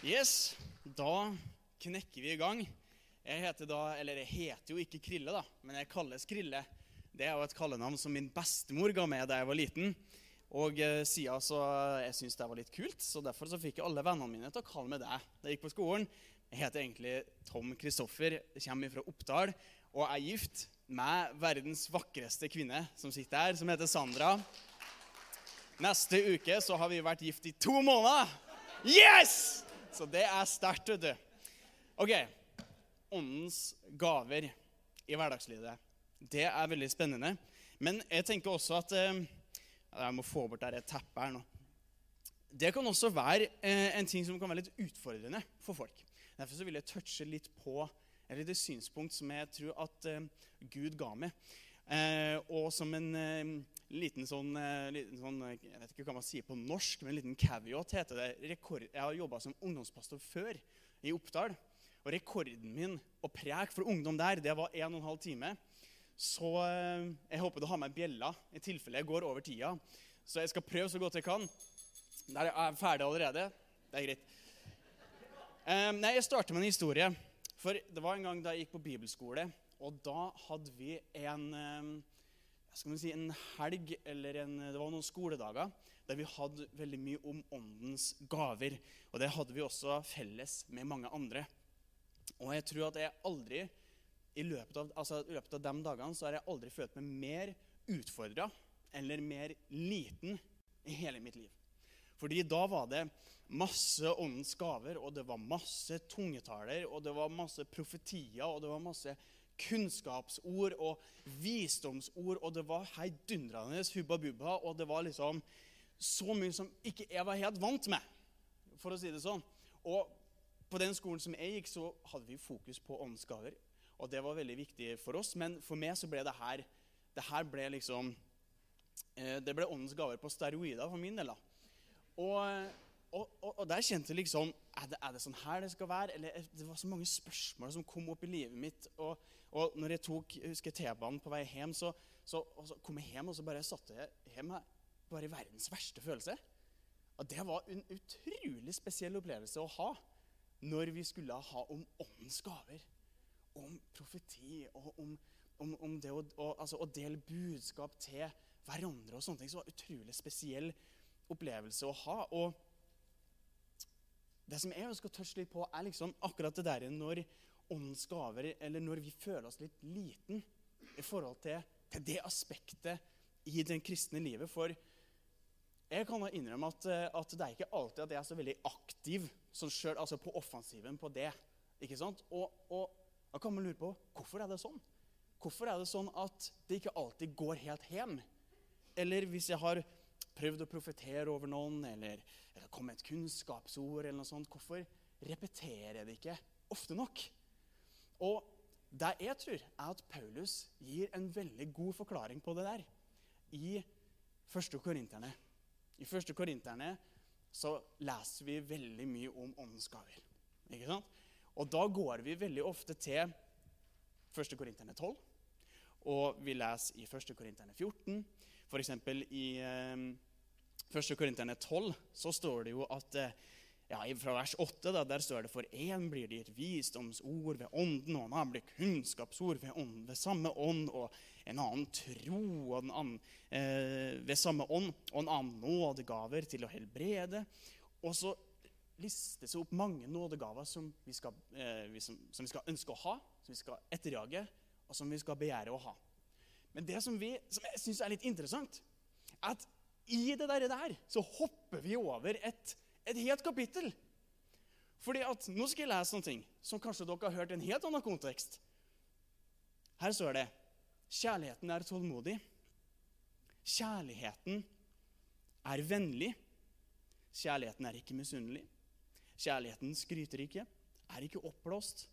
Yes, da knekker vi i gang. Jeg heter da, eller jeg heter jo ikke Krille, da, men jeg kalles Krille. Det er jo et kallenavn som min bestemor ga meg da jeg var liten. Og eh, siden så jeg syntes det var litt kult, så derfor så fikk jeg alle vennene mine til å kalle meg det da jeg gikk på skolen. Jeg heter egentlig Tom Kristoffer, kommer fra Oppdal og er gift med verdens vakreste kvinne som sitter her, som heter Sandra. Neste uke så har vi vært gift i to måneder. Yes! Så det er sterkt, vet du. OK. Åndens gaver i hverdagslivet. Det er veldig spennende. Men jeg tenker også at eh, Jeg må få bort det teppet her nå. Det kan også være eh, en ting som kan være litt utfordrende for folk. Derfor så vil jeg touche litt på et lite synspunkt som jeg tror at eh, Gud ga meg. Eh, og som en eh, liten sånn, eh, liten sånn, Jeg vet ikke hva man sier på norsk, men en liten caveat heter det. Rekord, jeg har jobba som ungdomspastor før i Oppdal. Og rekorden min å preke for ungdom der, det var 1 12 time. Så jeg håper du har med bjella i tilfelle jeg går over tida. Så jeg skal prøve så godt jeg kan. Der er jeg ferdig allerede. Det er greit. Eh, nei, Jeg starter med en historie. For det var en gang da jeg gikk på bibelskole, og da hadde vi en si, en helg, eller en, det var noen skoledager, der vi hadde veldig mye om åndens gaver. Og det hadde vi også felles med mange andre. Og jeg tror at jeg aldri, i løpet av, altså, i løpet av de dagene, så har jeg aldri følt meg mer utfordra eller mer liten i hele mitt liv. Fordi da var det masse åndens gaver, og det var masse tungetaler, og det var masse profetier, og det var masse kunnskapsord og visdomsord, og det var heidundrende hubba bubba, og det var liksom så mye som ikke jeg var helt vant med, for å si det sånn. Og på den skolen som jeg gikk, så hadde vi fokus på åndsgaver. og det var veldig viktig for oss, men for meg så ble det her det her ble liksom eh, Det ble åndens gaver på steroider for min del. da. Og, og, og, og der kjente jeg liksom er det, er det sånn her det skal være? Eller Det var så mange spørsmål som kom opp i livet mitt. Og, og når jeg tok jeg husker T-banen på vei hjem, så, så, så, kom jeg hjem og så bare satte jeg hjem her, bare verdens verste følelse. Og det var en utrolig spesiell opplevelse å ha når vi skulle ha om åndens gaver. Om profeti og om, om, om det å, å, altså, å, dele budskap til hverandre og sånne ting. Så det var en utrolig spesiell opplevelse å ha. Og det som jeg å touche litt på, er liksom akkurat det der når åndens gaver, eller når vi føler oss litt liten i forhold til, til det aspektet i det kristne livet. For jeg kan da innrømme at, at, det er ikke alltid at jeg er så veldig aktiv sånn selv, altså på offensiven på det. ikke sant? Og, og da kan man lure på hvorfor er det sånn. Hvorfor er det sånn at det ikke alltid går helt hjem? Eller hvis jeg har prøvd å profetere over noen, eller, eller komme med et kunnskapsord, eller noe sånt, hvorfor repeterer jeg det ikke ofte nok? Og det jeg tror, er at Paulus gir en veldig god forklaring på det der i 1. Korinterne. I 1. Korinterne så leser vi veldig mye om åndens gaver. Ikke sant? Og da går vi veldig ofte til 1. Korinterne 12. Og vi leser i 1. Korinterne 14. F.eks. i eh, 1. Korinterne 12 så står det jo at eh, ja, Fra vers 8 da, der står det for én blir det gitt visdomsord ved ånden, og en annen blir kunnskapsord ved, ånden, ved samme ånd, og en annen tro og den annen, eh, ved samme ånd, og en annen nådegaver til å helbrede. Og så listes det opp mange nådegaver som vi, skal, eh, vi som, som vi skal ønske å ha, som vi skal etterjage, og som vi skal begjære å ha. Men det som, vi, som jeg syns er litt interessant, er at i det der, der så hopper vi over et, et helt kapittel. Fordi at, Nå skal jeg lese noe som kanskje dere har hørt i en helt annen kontekst. Her står det kjærligheten er tålmodig. Kjærligheten er vennlig. Kjærligheten er ikke misunnelig. Kjærligheten skryter ikke, er ikke oppblåst.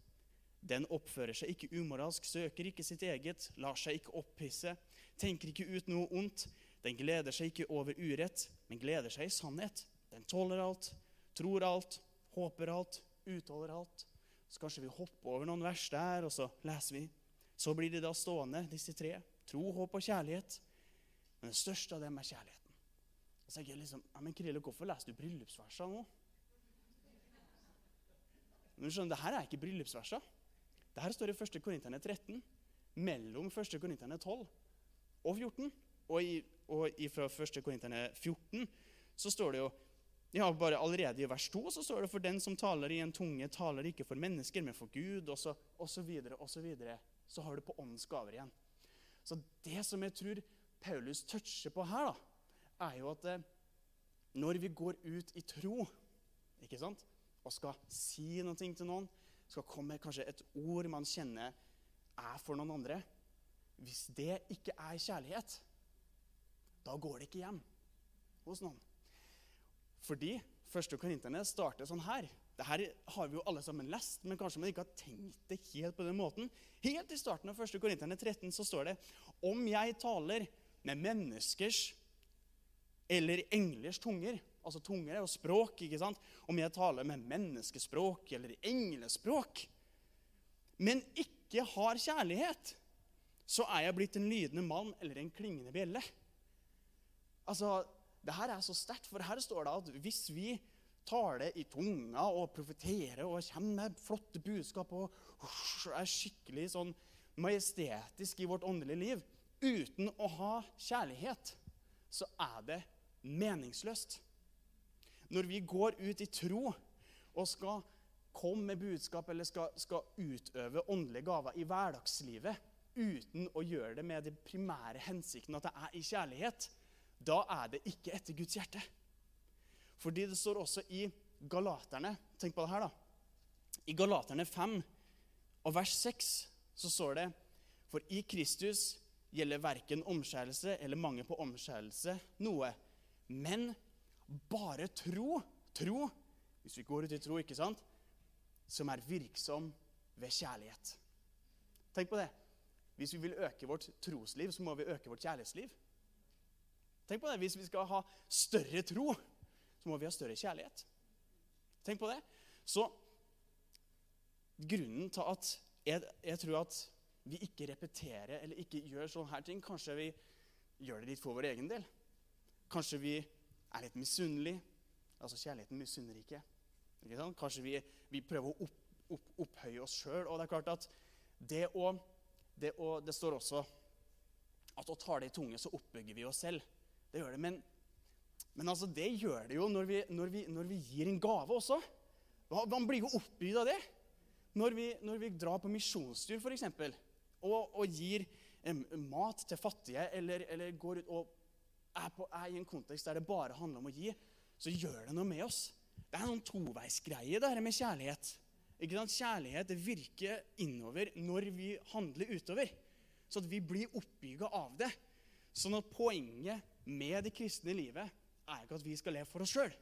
Den oppfører seg ikke umoralsk, søker ikke sitt eget, lar seg ikke opphisse, tenker ikke ut noe ondt. Den gleder seg ikke over urett, men gleder seg i sannhet. Den tåler alt, tror alt, håper alt, utholder alt. Så kanskje vi hopper over noen vers der, og så leser vi. Så blir de da stående, disse tre. Tro, håp og kjærlighet. Men det største av dem er kjærligheten. Og så tenker jeg liksom, ja, men Krille, Hvorfor leser du bryllupsversene nå? Men du skjønner, det her er ikke bryllupsversa. Det her står i 1. Korinterne 13, mellom 1. Korinterne 12 og 14. Og, i, og fra 1. Korinterne 14 så står det jo ja, bare Allerede i vers 2 så står det for den som taler i en tunge, taler ikke for mennesker, men for Gud, og så, og så videre og så videre. Så har du på åndens gaver igjen. Så det som jeg tror Paulus toucher på her, da, er jo at eh, når vi går ut i tro ikke sant, og skal si noe til noen, skal komme med kanskje et ord man kjenner er for noen andre Hvis det ikke er kjærlighet, da går det ikke hjem hos noen. Fordi første korinterne starter sånn her. Dette har vi jo alle sammen lest, men kanskje man ikke har tenkt det helt på den måten. Helt i starten av 1. Korinterne 13 så står det om jeg taler med menneskers eller englers tunger Altså tunger er jo språk. ikke sant? Om jeg taler med menneskespråk eller englespråk, men ikke har kjærlighet, så er jeg blitt en lydende mann eller en klingende bjelle. Altså, det her er så sterkt, for her står det at hvis vi taler i tunga og profeterer og kommer med flotte budskap og er skikkelig sånn majestetisk i vårt åndelige liv uten å ha kjærlighet, så er det meningsløst. Når vi går ut i tro og skal komme med budskap eller skal, skal utøve åndelige gaver i hverdagslivet uten å gjøre det med den primære hensikten at det er i kjærlighet, da er det ikke etter Guds hjerte. Fordi det står også i Galaterne Tenk på det her, da. I Galaterne 5 og vers 6 så står det For i Kristus gjelder verken omskjærelse eller mange på omskjærelse noe, men bare tro, tro, hvis vi går ut i tro, ikke sant, som er virksom ved kjærlighet. Tenk på det. Hvis vi vil øke vårt trosliv, så må vi øke vårt kjærlighetsliv. Tenk på det. Hvis vi skal ha større tro, så må vi ha større kjærlighet. Tenk på det. Så grunnen til at jeg, jeg tror at vi ikke repeterer eller ikke gjør sånne her ting Kanskje vi gjør det litt for vår egen del. Kanskje vi er litt misunnelig. Altså, kjærligheten misunner ikke. ikke sant? Kanskje vi, vi prøver å opp, opp, opphøye oss sjøl. Og det er klart at det å, det å Det står også at å tale i tunge, så oppbygger vi oss selv. Det gjør det. Men, men altså, det gjør det jo når vi, når vi, når vi gir en gave også. Man blir jo oppbygd av det. Når vi, når vi drar på misjonstur, f.eks., og, og gir eh, mat til fattige, eller, eller, går ut og er, på, er, i en kontekst der det bare handler om å gi, så gjør det noe med oss. Det er noen toveisgreie, det her med kjærlighet. Ikke sant? Kjærlighet virker innover når vi handler utover. Så at vi blir oppbygga av det. Sånn at poenget med det kristne livet er ikke at vi skal leve for oss sjøl.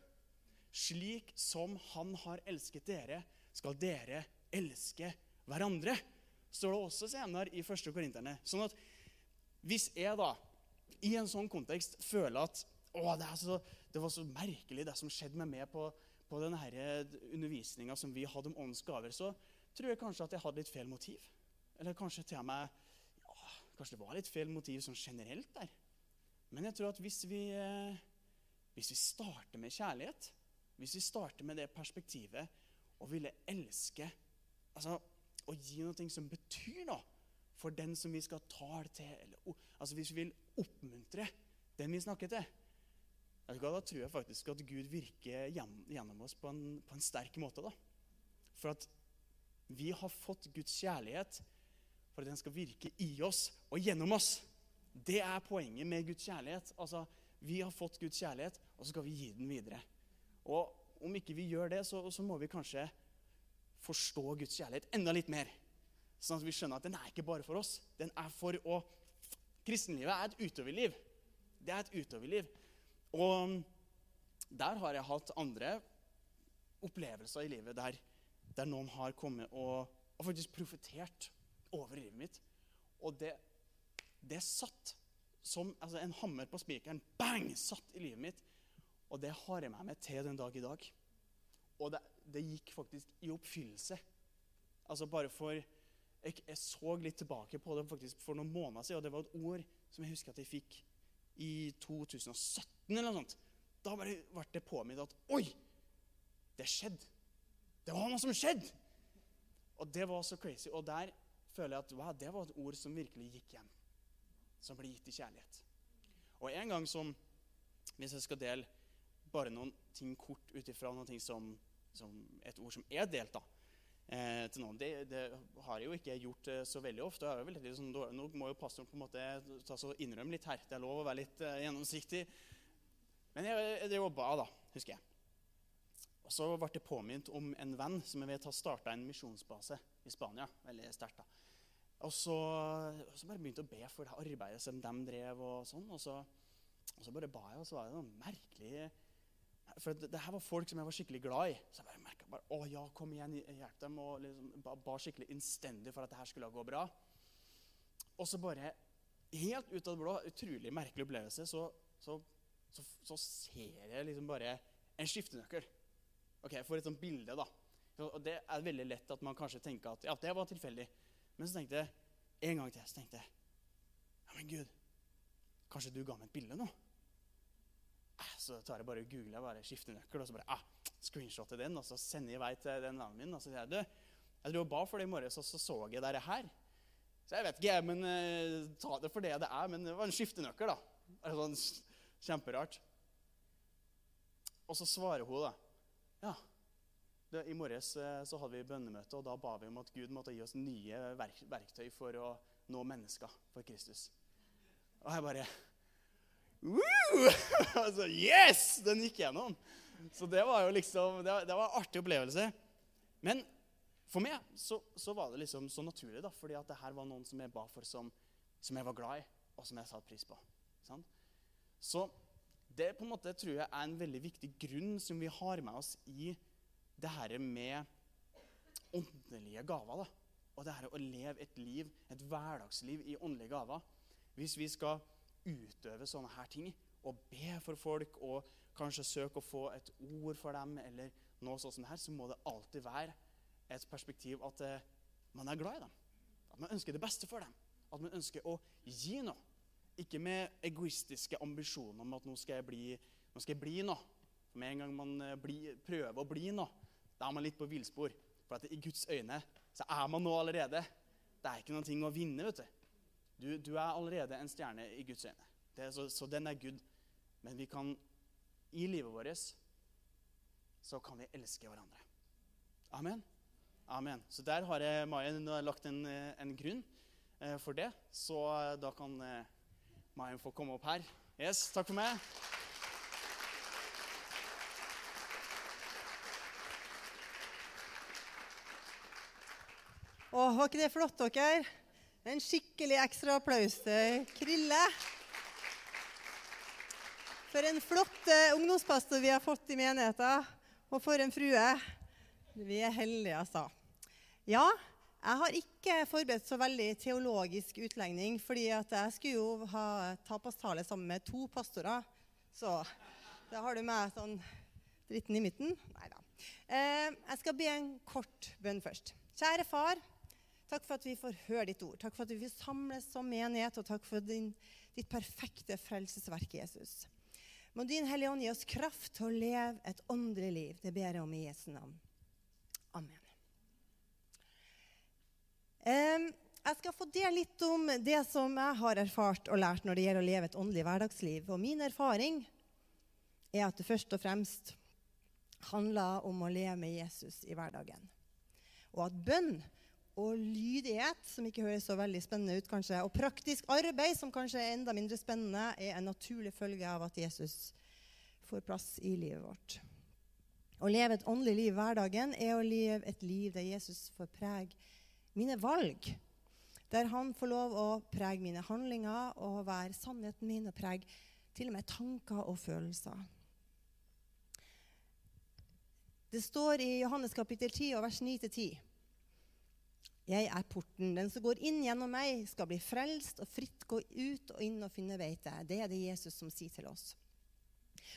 Slik som Han har elsket dere, skal dere elske hverandre. Står det også senere i 1. Korinterne. Sånn at hvis jeg da i en sånn kontekst føle at å, det, så, det, var så merkelig, det som skjedde med meg på, på denne undervisninga som vi hadde om åndens gaver, så tror jeg kanskje at jeg hadde litt feil motiv. Eller kanskje til og med ja, Kanskje det var litt feil motiv sånn generelt der. Men jeg tror at hvis vi, eh, hvis vi starter med kjærlighet, hvis vi starter med det perspektivet og ville elske altså, Å gi noe som betyr noe for den som vi skal tale til eller, altså Hvis vi vil oppmuntre den vi snakker til, da tror jeg faktisk at Gud virker gjennom oss på en, på en sterk måte. da. For at vi har fått Guds kjærlighet for at den skal virke i oss og gjennom oss. Det er poenget med Guds kjærlighet. Altså, Vi har fått Guds kjærlighet, og så skal vi gi den videre. Og Om ikke vi gjør det, så, så må vi kanskje forstå Guds kjærlighet enda litt mer. Sånn at vi skjønner at den er ikke bare for oss. Den er for å Kristenlivet er et utoverliv. Det er et utoverliv. Og der har jeg hatt andre opplevelser i livet der, der noen har kommet og, og faktisk profetert over livet mitt. Og det det satt som altså en hammer på spikeren. Bang! Satt i livet mitt. Og det har jeg med meg til den dag i dag. Og det, det gikk faktisk i oppfyllelse. Altså bare for jeg, jeg, så litt tilbake på det faktisk for noen måneder siden, og det var et ord som jeg husker at jeg fikk i 2017. eller noe sånt. Da ble det påminnet at Oi! Det skjedde. Det var noe som skjedde! Og det var så crazy. Og der føler jeg at wow, det var et ord som virkelig gikk hjem. Som ble gitt i kjærlighet. Og en gang som Hvis jeg skal dele bare noen ting kort ut ifra ting som, som, et ord som er delt, da, eh, til noen. Det, det, har jeg jo ikke gjort eh, så veldig ofte. Jeg veldig, sånn, nå må jo pastoren på en måte ta så innrømme litt her. Det er lov å være litt eh, gjennomsiktig. Men jeg, jeg drev og ba, da, husker jeg. Og så ble det påminnet om en venn som jeg vet har starta en misjonsbase i Spania. veldig sterkt da. Og så, og så bare begynte jeg å be for det arbeidet som de drev. Og sånn, og så, og så bare ba jeg, og så var det noen merkelig For det, det, her var folk som jeg var skikkelig glad i. Så jeg bare merka bare, å ja, kom igjen, hjelp dem. Og liksom, ba, skikkelig innstendig for at det her skulle gå bra. Og så bare, helt ut av det blå, utrolig merkelig opplevelse, så, så, så, så ser jeg liksom bare en skiftenøkkel. Ok, For et sånt bilde, da. Og Det er veldig lett at man kanskje tenker at ja, det var tilfeldig. Men så tenkte jeg en gang til så tenkte jeg, ja, men Gud, kanskje du ga meg et bilde nå? Eh, så tar jeg bare og googler bare skiftenøkkel, og så bare ah, screenshotter den, og så sender jeg vei til den vennen min. Og så sier jeg du, jeg dro og ba for det i morges, og så så jeg dette her. Så jeg vet ikke, men uh, ta det for det det er. Men det var en skiftenøkkel, da. Sånn Kjemperart. Og så svarer hun, da. Ja. Det, I morges uh, så hadde vi bønnemøte, og da ba vi om at Gud måtte gi oss nye verk verktøy for å nå mennesker for Kristus. Og jeg bare altså, Yes! Den gikk gjennom. Så det var jo liksom, det, det var en artig opplevelse. Men for meg så, så, var det liksom så naturlig, da, fordi at det her var noen som jeg ba for, som, som jeg var glad i, og som jeg satte pris på. Sant? Så det på en måte tror jeg er en veldig viktig grunn som vi har med oss i det her med åndelige gaver. da. Og det her å leve et liv, et hverdagsliv i åndelige gaver. Hvis vi skal utøve sånne her ting og be for folk og kanskje søke å få et ord for dem, eller noe sånt som det her, så må det alltid være et perspektiv at eh, man er glad i dem. At man ønsker det beste for dem. At man ønsker å gi noe. Ikke med egoistiske ambisjoner om at nå skal jeg bli, nå skal jeg bli noe. For Med en gang man bli, prøver å bli noe, da er man litt på villspor. For i Guds øyne så er man nå allerede. Det er ikke noe å vinne. vet du. Du, du er allerede en stjerne i Guds øyne. Så, så den er Gud. Men vi kan i livet vårt så kan vi elske hverandre. Amen. Amen. Så der har jeg Mayen lagt en, en grunn eh, for det. Så eh, da kan eh, Mayen få komme opp her. Yes, takk for meg. Å, var ikke det flott, dere? En skikkelig ekstra applaus til Krille. For en flott eh, ungdomspastor vi har fått i menigheten. Og for en frue. Vi er heldige, altså. Ja, jeg har ikke forberedt så veldig teologisk utlegning, fordi jeg skulle jo ha tapastale sammen med to pastorer. Så da har du meg sånn dritten i midten. Nei da. Eh, jeg skal be en kort bønn først. Kjære far. Takk for at vi får høre ditt ord. Takk for at vi samles som menighet, og takk for din, ditt perfekte frelsesverk, Jesus. Må Din Hellige Ånd gi oss kraft til å leve et åndelig liv. Det ber jeg om i Jesu navn. Amen. Jeg skal få dele litt om det som jeg har erfart og lært når det gjelder å leve et åndelig hverdagsliv. Og min erfaring er at det først og fremst handler om å leve med Jesus i hverdagen. Og at bønn og lydighet, som ikke høres så veldig spennende ut, kanskje, og praktisk arbeid, som kanskje er enda mindre spennende, er en naturlig følge av at Jesus får plass i livet vårt. Å leve et åndelig liv hverdagen er å leve et liv der Jesus får prege mine valg. Der han får lov å prege mine handlinger og være sannheten min og prege til og med tanker og følelser. Det står i Johannes kapittel 10 vers 9-10 jeg er porten. Den som går inn gjennom meg, skal bli frelst og fritt gå ut og inn og finne beite. Det er det Jesus som sier til oss.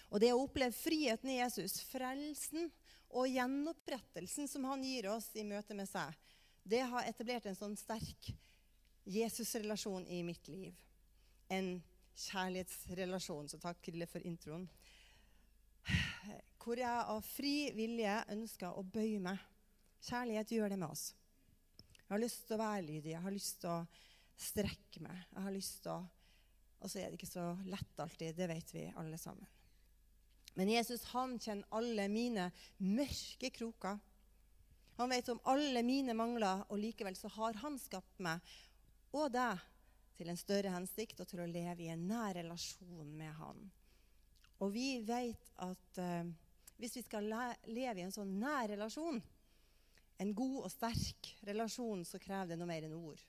Og det å oppleve friheten i Jesus, frelsen og gjenopprettelsen som han gir oss i møte med seg, det har etablert en sånn sterk Jesus-relasjon i mitt liv. En kjærlighetsrelasjon. Så takk, Krille, for introen. Hvor jeg av fri vilje ønsker å bøye meg. Kjærlighet gjør det med oss. Jeg har lyst til å være lydig. Jeg har lyst til å strekke meg. Jeg har lyst til å Og så er det ikke så lett alltid. Det vet vi alle sammen. Men Jesus han kjenner alle mine mørke kroker. Han vet om alle mine mangler, og likevel så har han skapt meg og deg til en større hensikt og til å leve i en nær relasjon med han. Og vi vet at uh, hvis vi skal le leve i en sånn nær relasjon, en god og sterk relasjon, så krever det noe mer enn ord.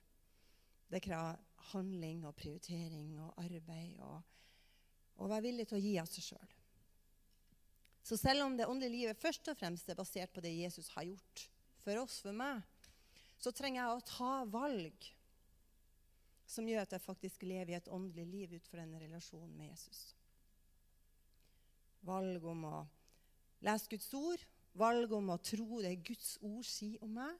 Det krever handling og prioritering og arbeid og å være villig til å gi av seg sjøl. Så selv om det åndelige livet først og fremst er basert på det Jesus har gjort for oss, for meg, så trenger jeg å ta valg som gjør at jeg faktisk lever i et åndelig liv ut fra denne relasjonen med Jesus. Valg om å lese Guds ord, valg om å tro det Guds ord sier om meg,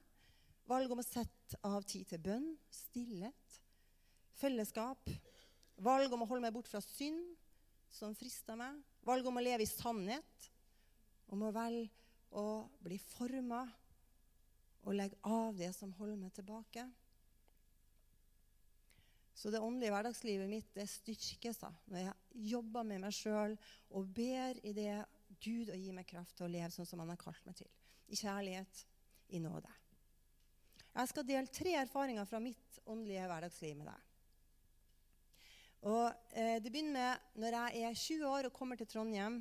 valg om å sette av tid til bønn, stillhet, fellesskap, valg om å holde meg bort fra synd som frister meg, valg om å leve i sannhet, om å velge å bli forma og legge av det som holder meg tilbake. Så det åndelige hverdagslivet mitt det styrkes da, når jeg jobber med meg sjøl og ber i det Gud å gi meg kraft til å leve sånn som Han har kalt meg til. I kjærlighet, i nåde. Jeg skal dele tre erfaringer fra mitt åndelige hverdagsliv med deg. Og eh, Det begynner med når jeg er 20 år og kommer til Trondheim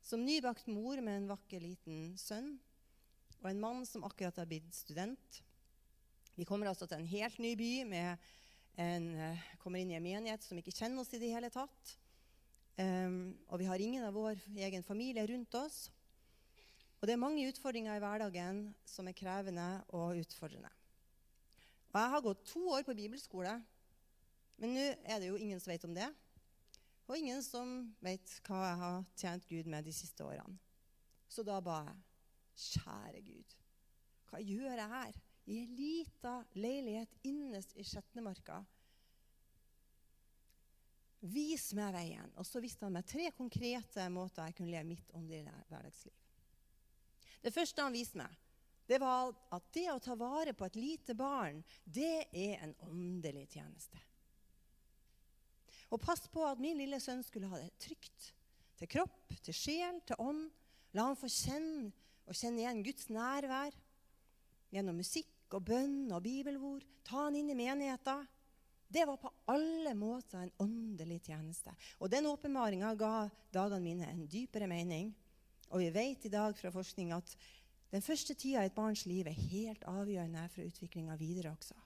som nybakt mor med en vakker liten sønn og en mann som akkurat har blitt student. Vi kommer altså til en helt ny by. En, uh, kommer inn i en menighet som ikke kjenner oss i det hele tatt. Um, og vi har ingen av vår egen familie rundt oss. Og det er mange utfordringer i hverdagen som er krevende og utfordrende. Og jeg har gått to år på bibelskole, men nå er det jo ingen som vet om det. Og ingen som vet hva jeg har tjent Gud med de siste årene. Så da ba jeg, kjære Gud, hva gjør jeg her? i ei lita leilighet innerst i Skjetnemarka. Vis meg veien. Og så viste han meg tre konkrete måter jeg kunne leve mitt åndelige hverdagsliv. Det første han viste meg, det var at det å ta vare på et lite barn, det er en åndelig tjeneste. Og pass på at min lille sønn skulle ha det trygt. Til kropp, til sjel, til ånd. La han få kjenne og kjenne igjen Guds nærvær gjennom musikk og bønn og bibelord. Ta han inn i menigheten. Det var på alle måter en åndelig tjeneste. Og den åpenbaringa ga dagene mine en dypere mening. Og vi vet i dag fra forskning at den første tida i et barns liv er helt avgjørende for utviklinga videre også.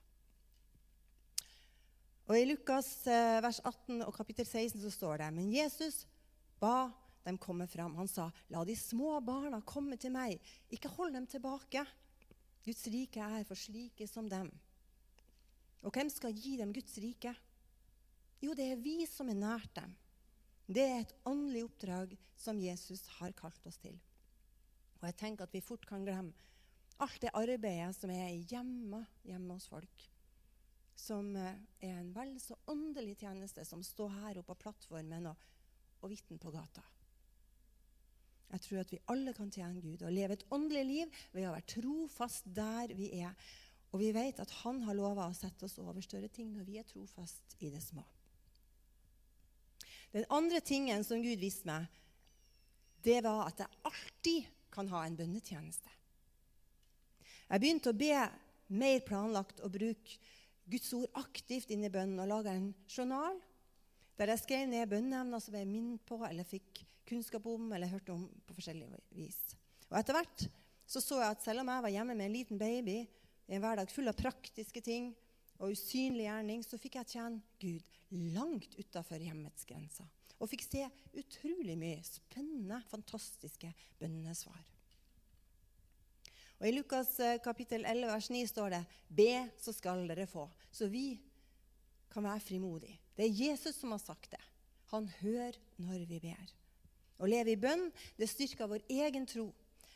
Og I Lukas eh, vers 18 og kapittel 16 så står det Men Jesus ba dem komme fram. Han sa, 'La de små barna komme til meg. Ikke hold dem tilbake.' Guds rike er for slike som dem. Og hvem skal gi dem Guds rike? Jo, det er vi som er nært dem. Det er et åndelig oppdrag som Jesus har kalt oss til. Og jeg tenker at vi fort kan glemme alt det arbeidet som er hjemme, hjemme hos folk. Som eh, er en vel så åndelig tjeneste som står her oppe på plattformen og, og vitner på gata. Jeg tror at vi alle kan tjene Gud og leve et åndelig liv ved å være trofast der vi er. Og vi vet at Han har lova å sette oss over større ting når vi er trofast i det små. Den andre tingen som Gud viste meg, det var at jeg alltid kan ha en bønnetjeneste. Jeg begynte å be mer planlagt og bruke Guds ord aktivt inn i bønnen og lage en journal der jeg skrev ned bønneemner som jeg minnet på eller fikk kunnskap om eller hørte om på forskjellig vis. Og Etter hvert så, så jeg at selv om jeg var hjemme med en liten baby i en hverdag full av praktiske ting og usynlig gjerning, så fikk jeg tjene Gud langt utafor hjemmets grenser. Og fikk se utrolig mye spennende, fantastiske bønnesvar. Og I Lukas eh, kapittel 11 vers 9 står det Be, så skal dere få. Så vi kan være frimodige. Det er Jesus som har sagt det. Han hører når vi ber. Å leve i bønn det styrker vår egen tro.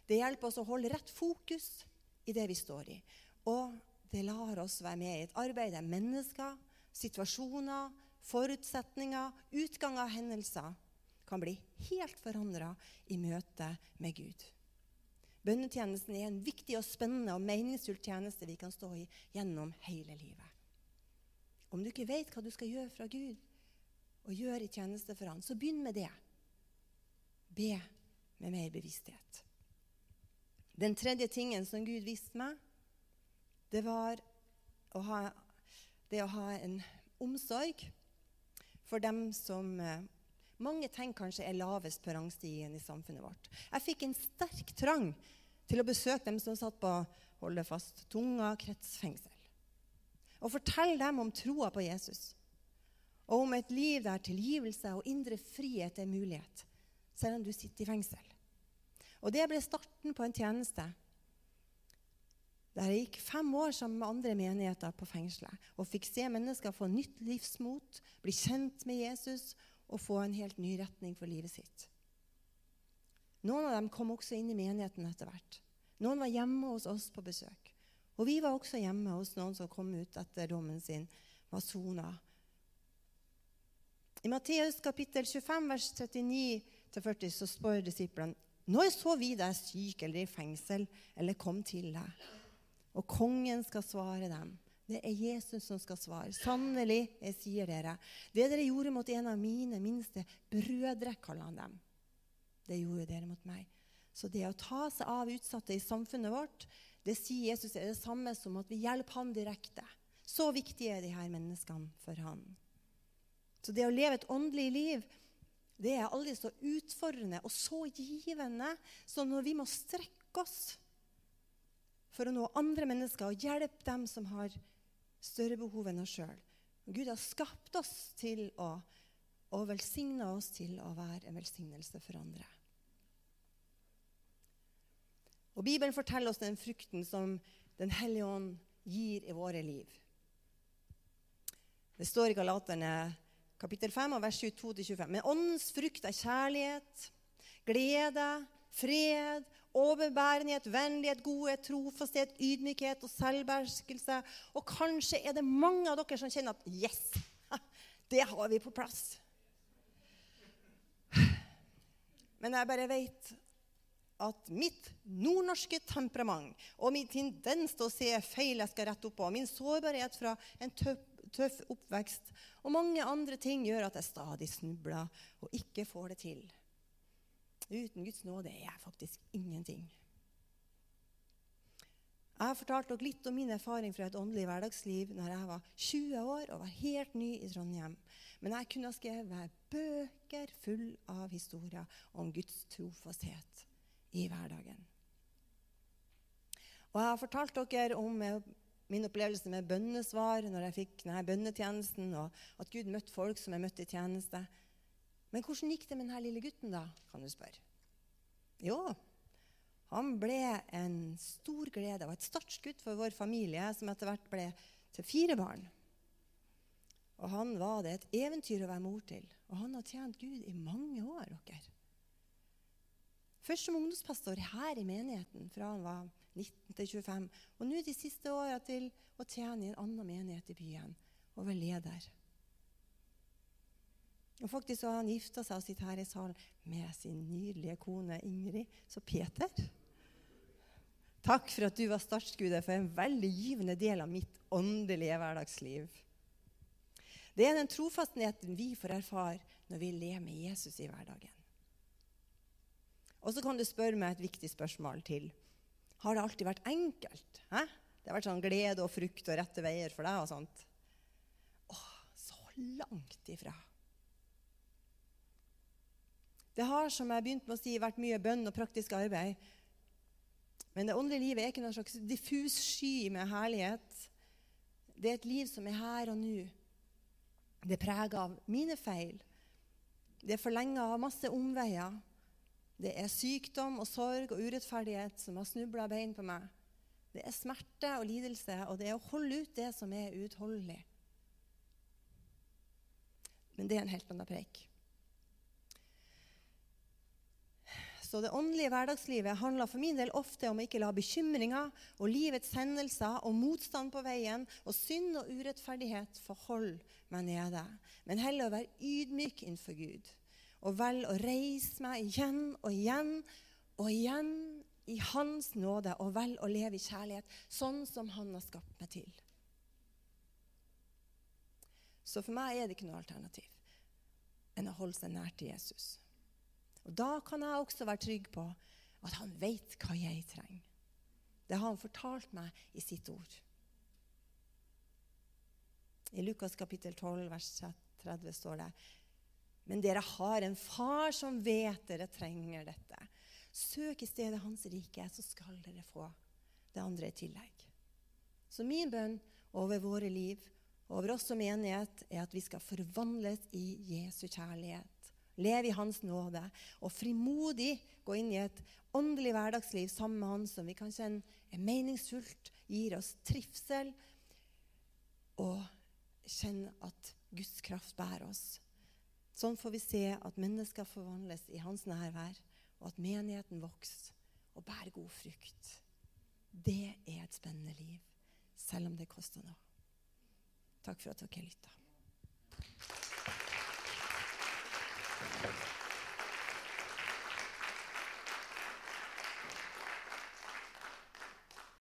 Det hjelper oss å holde rett fokus i det vi står i. Og det lar oss være med i et arbeid der mennesker, situasjoner, forutsetninger, utgang av hendelser kan bli helt forandra i møte med Gud. Bønnetjenesten er en viktig og spennende og meningsfull tjeneste vi kan stå i gjennom hele livet. Om du ikke vet hva du skal gjøre fra Gud, og gjøre i tjeneste for Han, så begynn med det. Be med mer bevissthet. Den tredje tingen som Gud viste meg, det var å ha, det å ha en omsorg for dem som eh, mange tenker kanskje er lavest på rangstigen i samfunnet vårt. Jeg fikk en sterk trang til å besøke dem som satt på holde fast, tunga kretsfengsel. Og fortelle dem om troa på Jesus. Og om et liv der tilgivelse og indre frihet er mulighet, selv om du sitter i fengsel. Og det ble starten på en tjeneste der jeg gikk fem år sammen med andre menigheter på fengselet og fikk se mennesker få nytt livsmot, bli kjent med Jesus og få en helt ny retning for livet sitt. Noen av dem kom også inn i menigheten etter hvert. Noen var hjemme hos oss på besøk. Og vi var også hjemme hos noen som kom ut etter dommen sin var sona. I Matteus kapittel 25, vers 39-40 så spør disiplene når så vi deg syk eller i fengsel eller kom til deg? Og kongen skal svare dem. Det er Jesus som skal svare. Sannelig, jeg sier dere, det dere gjorde mot en av mine minste brødre, kaller han dem, det gjorde dere mot meg. Så det å ta seg av utsatte i samfunnet vårt, det sier Jesus er det samme som at vi hjelper han direkte. Så viktige er de her menneskene for han. Så det å leve et åndelig liv, det er aldri så utfordrende og så givende som når vi må strekke oss for å nå andre mennesker og hjelpe dem som har større behov enn oss sjøl. Gud har skapt oss til å, og velsigna oss til å være en velsignelse for andre. Og Bibelen forteller oss den frukten som Den hellige ånd gir i våre liv. Det står i Galaterne kapittel 5, vers 22-25. Men åndens frukt er kjærlighet, glede, fred, overbærenhet, vennlighet, godhet, trofasthet, ydmykhet og selvbeherskelse. Og kanskje er det mange av dere som kjenner at Yes! Det har vi på plass. Men jeg bare vet at mitt nordnorske temperament og min tendens til å se feil jeg skal rette opp på, min sårbarhet fra en tøff, tøff oppvekst og mange andre ting gjør at jeg stadig snubler og ikke får det til. Uten Guds nåde er jeg faktisk ingenting. Jeg har fortalt dere litt om min erfaring fra et åndelig hverdagsliv når jeg var 20 år og var helt ny i Trondheim. Men jeg kunne ha skrevet bøker full av historier om Guds trofasthet i hverdagen. Og jeg har fortalt dere om min opplevelse med bønnesvar når jeg fikk denne bønnetjenesten, og at Gud møtte folk som jeg møtte i tjeneste. Men hvordan gikk det med denne lille gutten, da? kan du spørre. Jo, han ble en stor glede og et startskudd for vår familie, som etter hvert ble til fire barn. Og han var det et eventyr å være mor til. Og han har tjent Gud i mange år. dere. Først som ungdomspastor her i menigheten fra han var 19 til 25. Og nå de siste åra til å tjene i en annen menighet i byen og være leder. Og faktisk så har han gifta seg og sitter her i salen med sin nydelige kone Ingrid. Så Peter Takk for at du var startskuddet for en veldig givende del av mitt åndelige hverdagsliv. Det er den trofastheten vi får erfare når vi lever med Jesus i hverdagen. Og så kan du spørre meg et viktig spørsmål til. Har det alltid vært enkelt? Hæ? Det har vært sånn glede og frukt og rette veier for deg og sånt? Åh, så langt ifra. Det har som jeg begynte med å si, vært mye bønn og praktisk arbeid. Men det åndelige livet er ikke noen slags diffus sky med herlighet. Det er et liv som er her og nå. Det er prega av mine feil. Det er forlenga av masse omveier. Det er sykdom og sorg og urettferdighet som har snubla bein på meg. Det er smerte og lidelse, og det er å holde ut det som er uutholdelig. Men det er en helt annen preik. Så det åndelige hverdagslivet handler for min del ofte om å ikke la bekymringer og livets hendelser og motstand på veien og synd og urettferdighet forholde holde meg nede, men heller å være ydmyk innenfor Gud og velge å reise meg igjen og igjen og igjen i Hans nåde og velge å leve i kjærlighet sånn som Han har skapt meg til. Så for meg er det ikke noe alternativ enn å holde seg nær til Jesus. Og Da kan jeg også være trygg på at han vet hva jeg trenger. Det har han fortalt meg i sitt ord. I Lukas kapittel 12, vers 30 står det Men dere har en far som vet dere trenger dette. Søk i stedet Hans rike, så skal dere få det andre i tillegg. Så min bønn over våre liv, over oss som menighet, er at vi skal forvandles i Jesu kjærlighet. Leve i Hans nåde og frimodig gå inn i et åndelig hverdagsliv sammen med Han som vi kan kjenne er meningsfullt, gir oss trivsel, og kjenne at Guds kraft bærer oss. Sånn får vi se at mennesker forvandles i Hans nærvær, og at menigheten vokser og bærer god frukt. Det er et spennende liv, selv om det koster noe. Takk for at dere lytta. Thank you.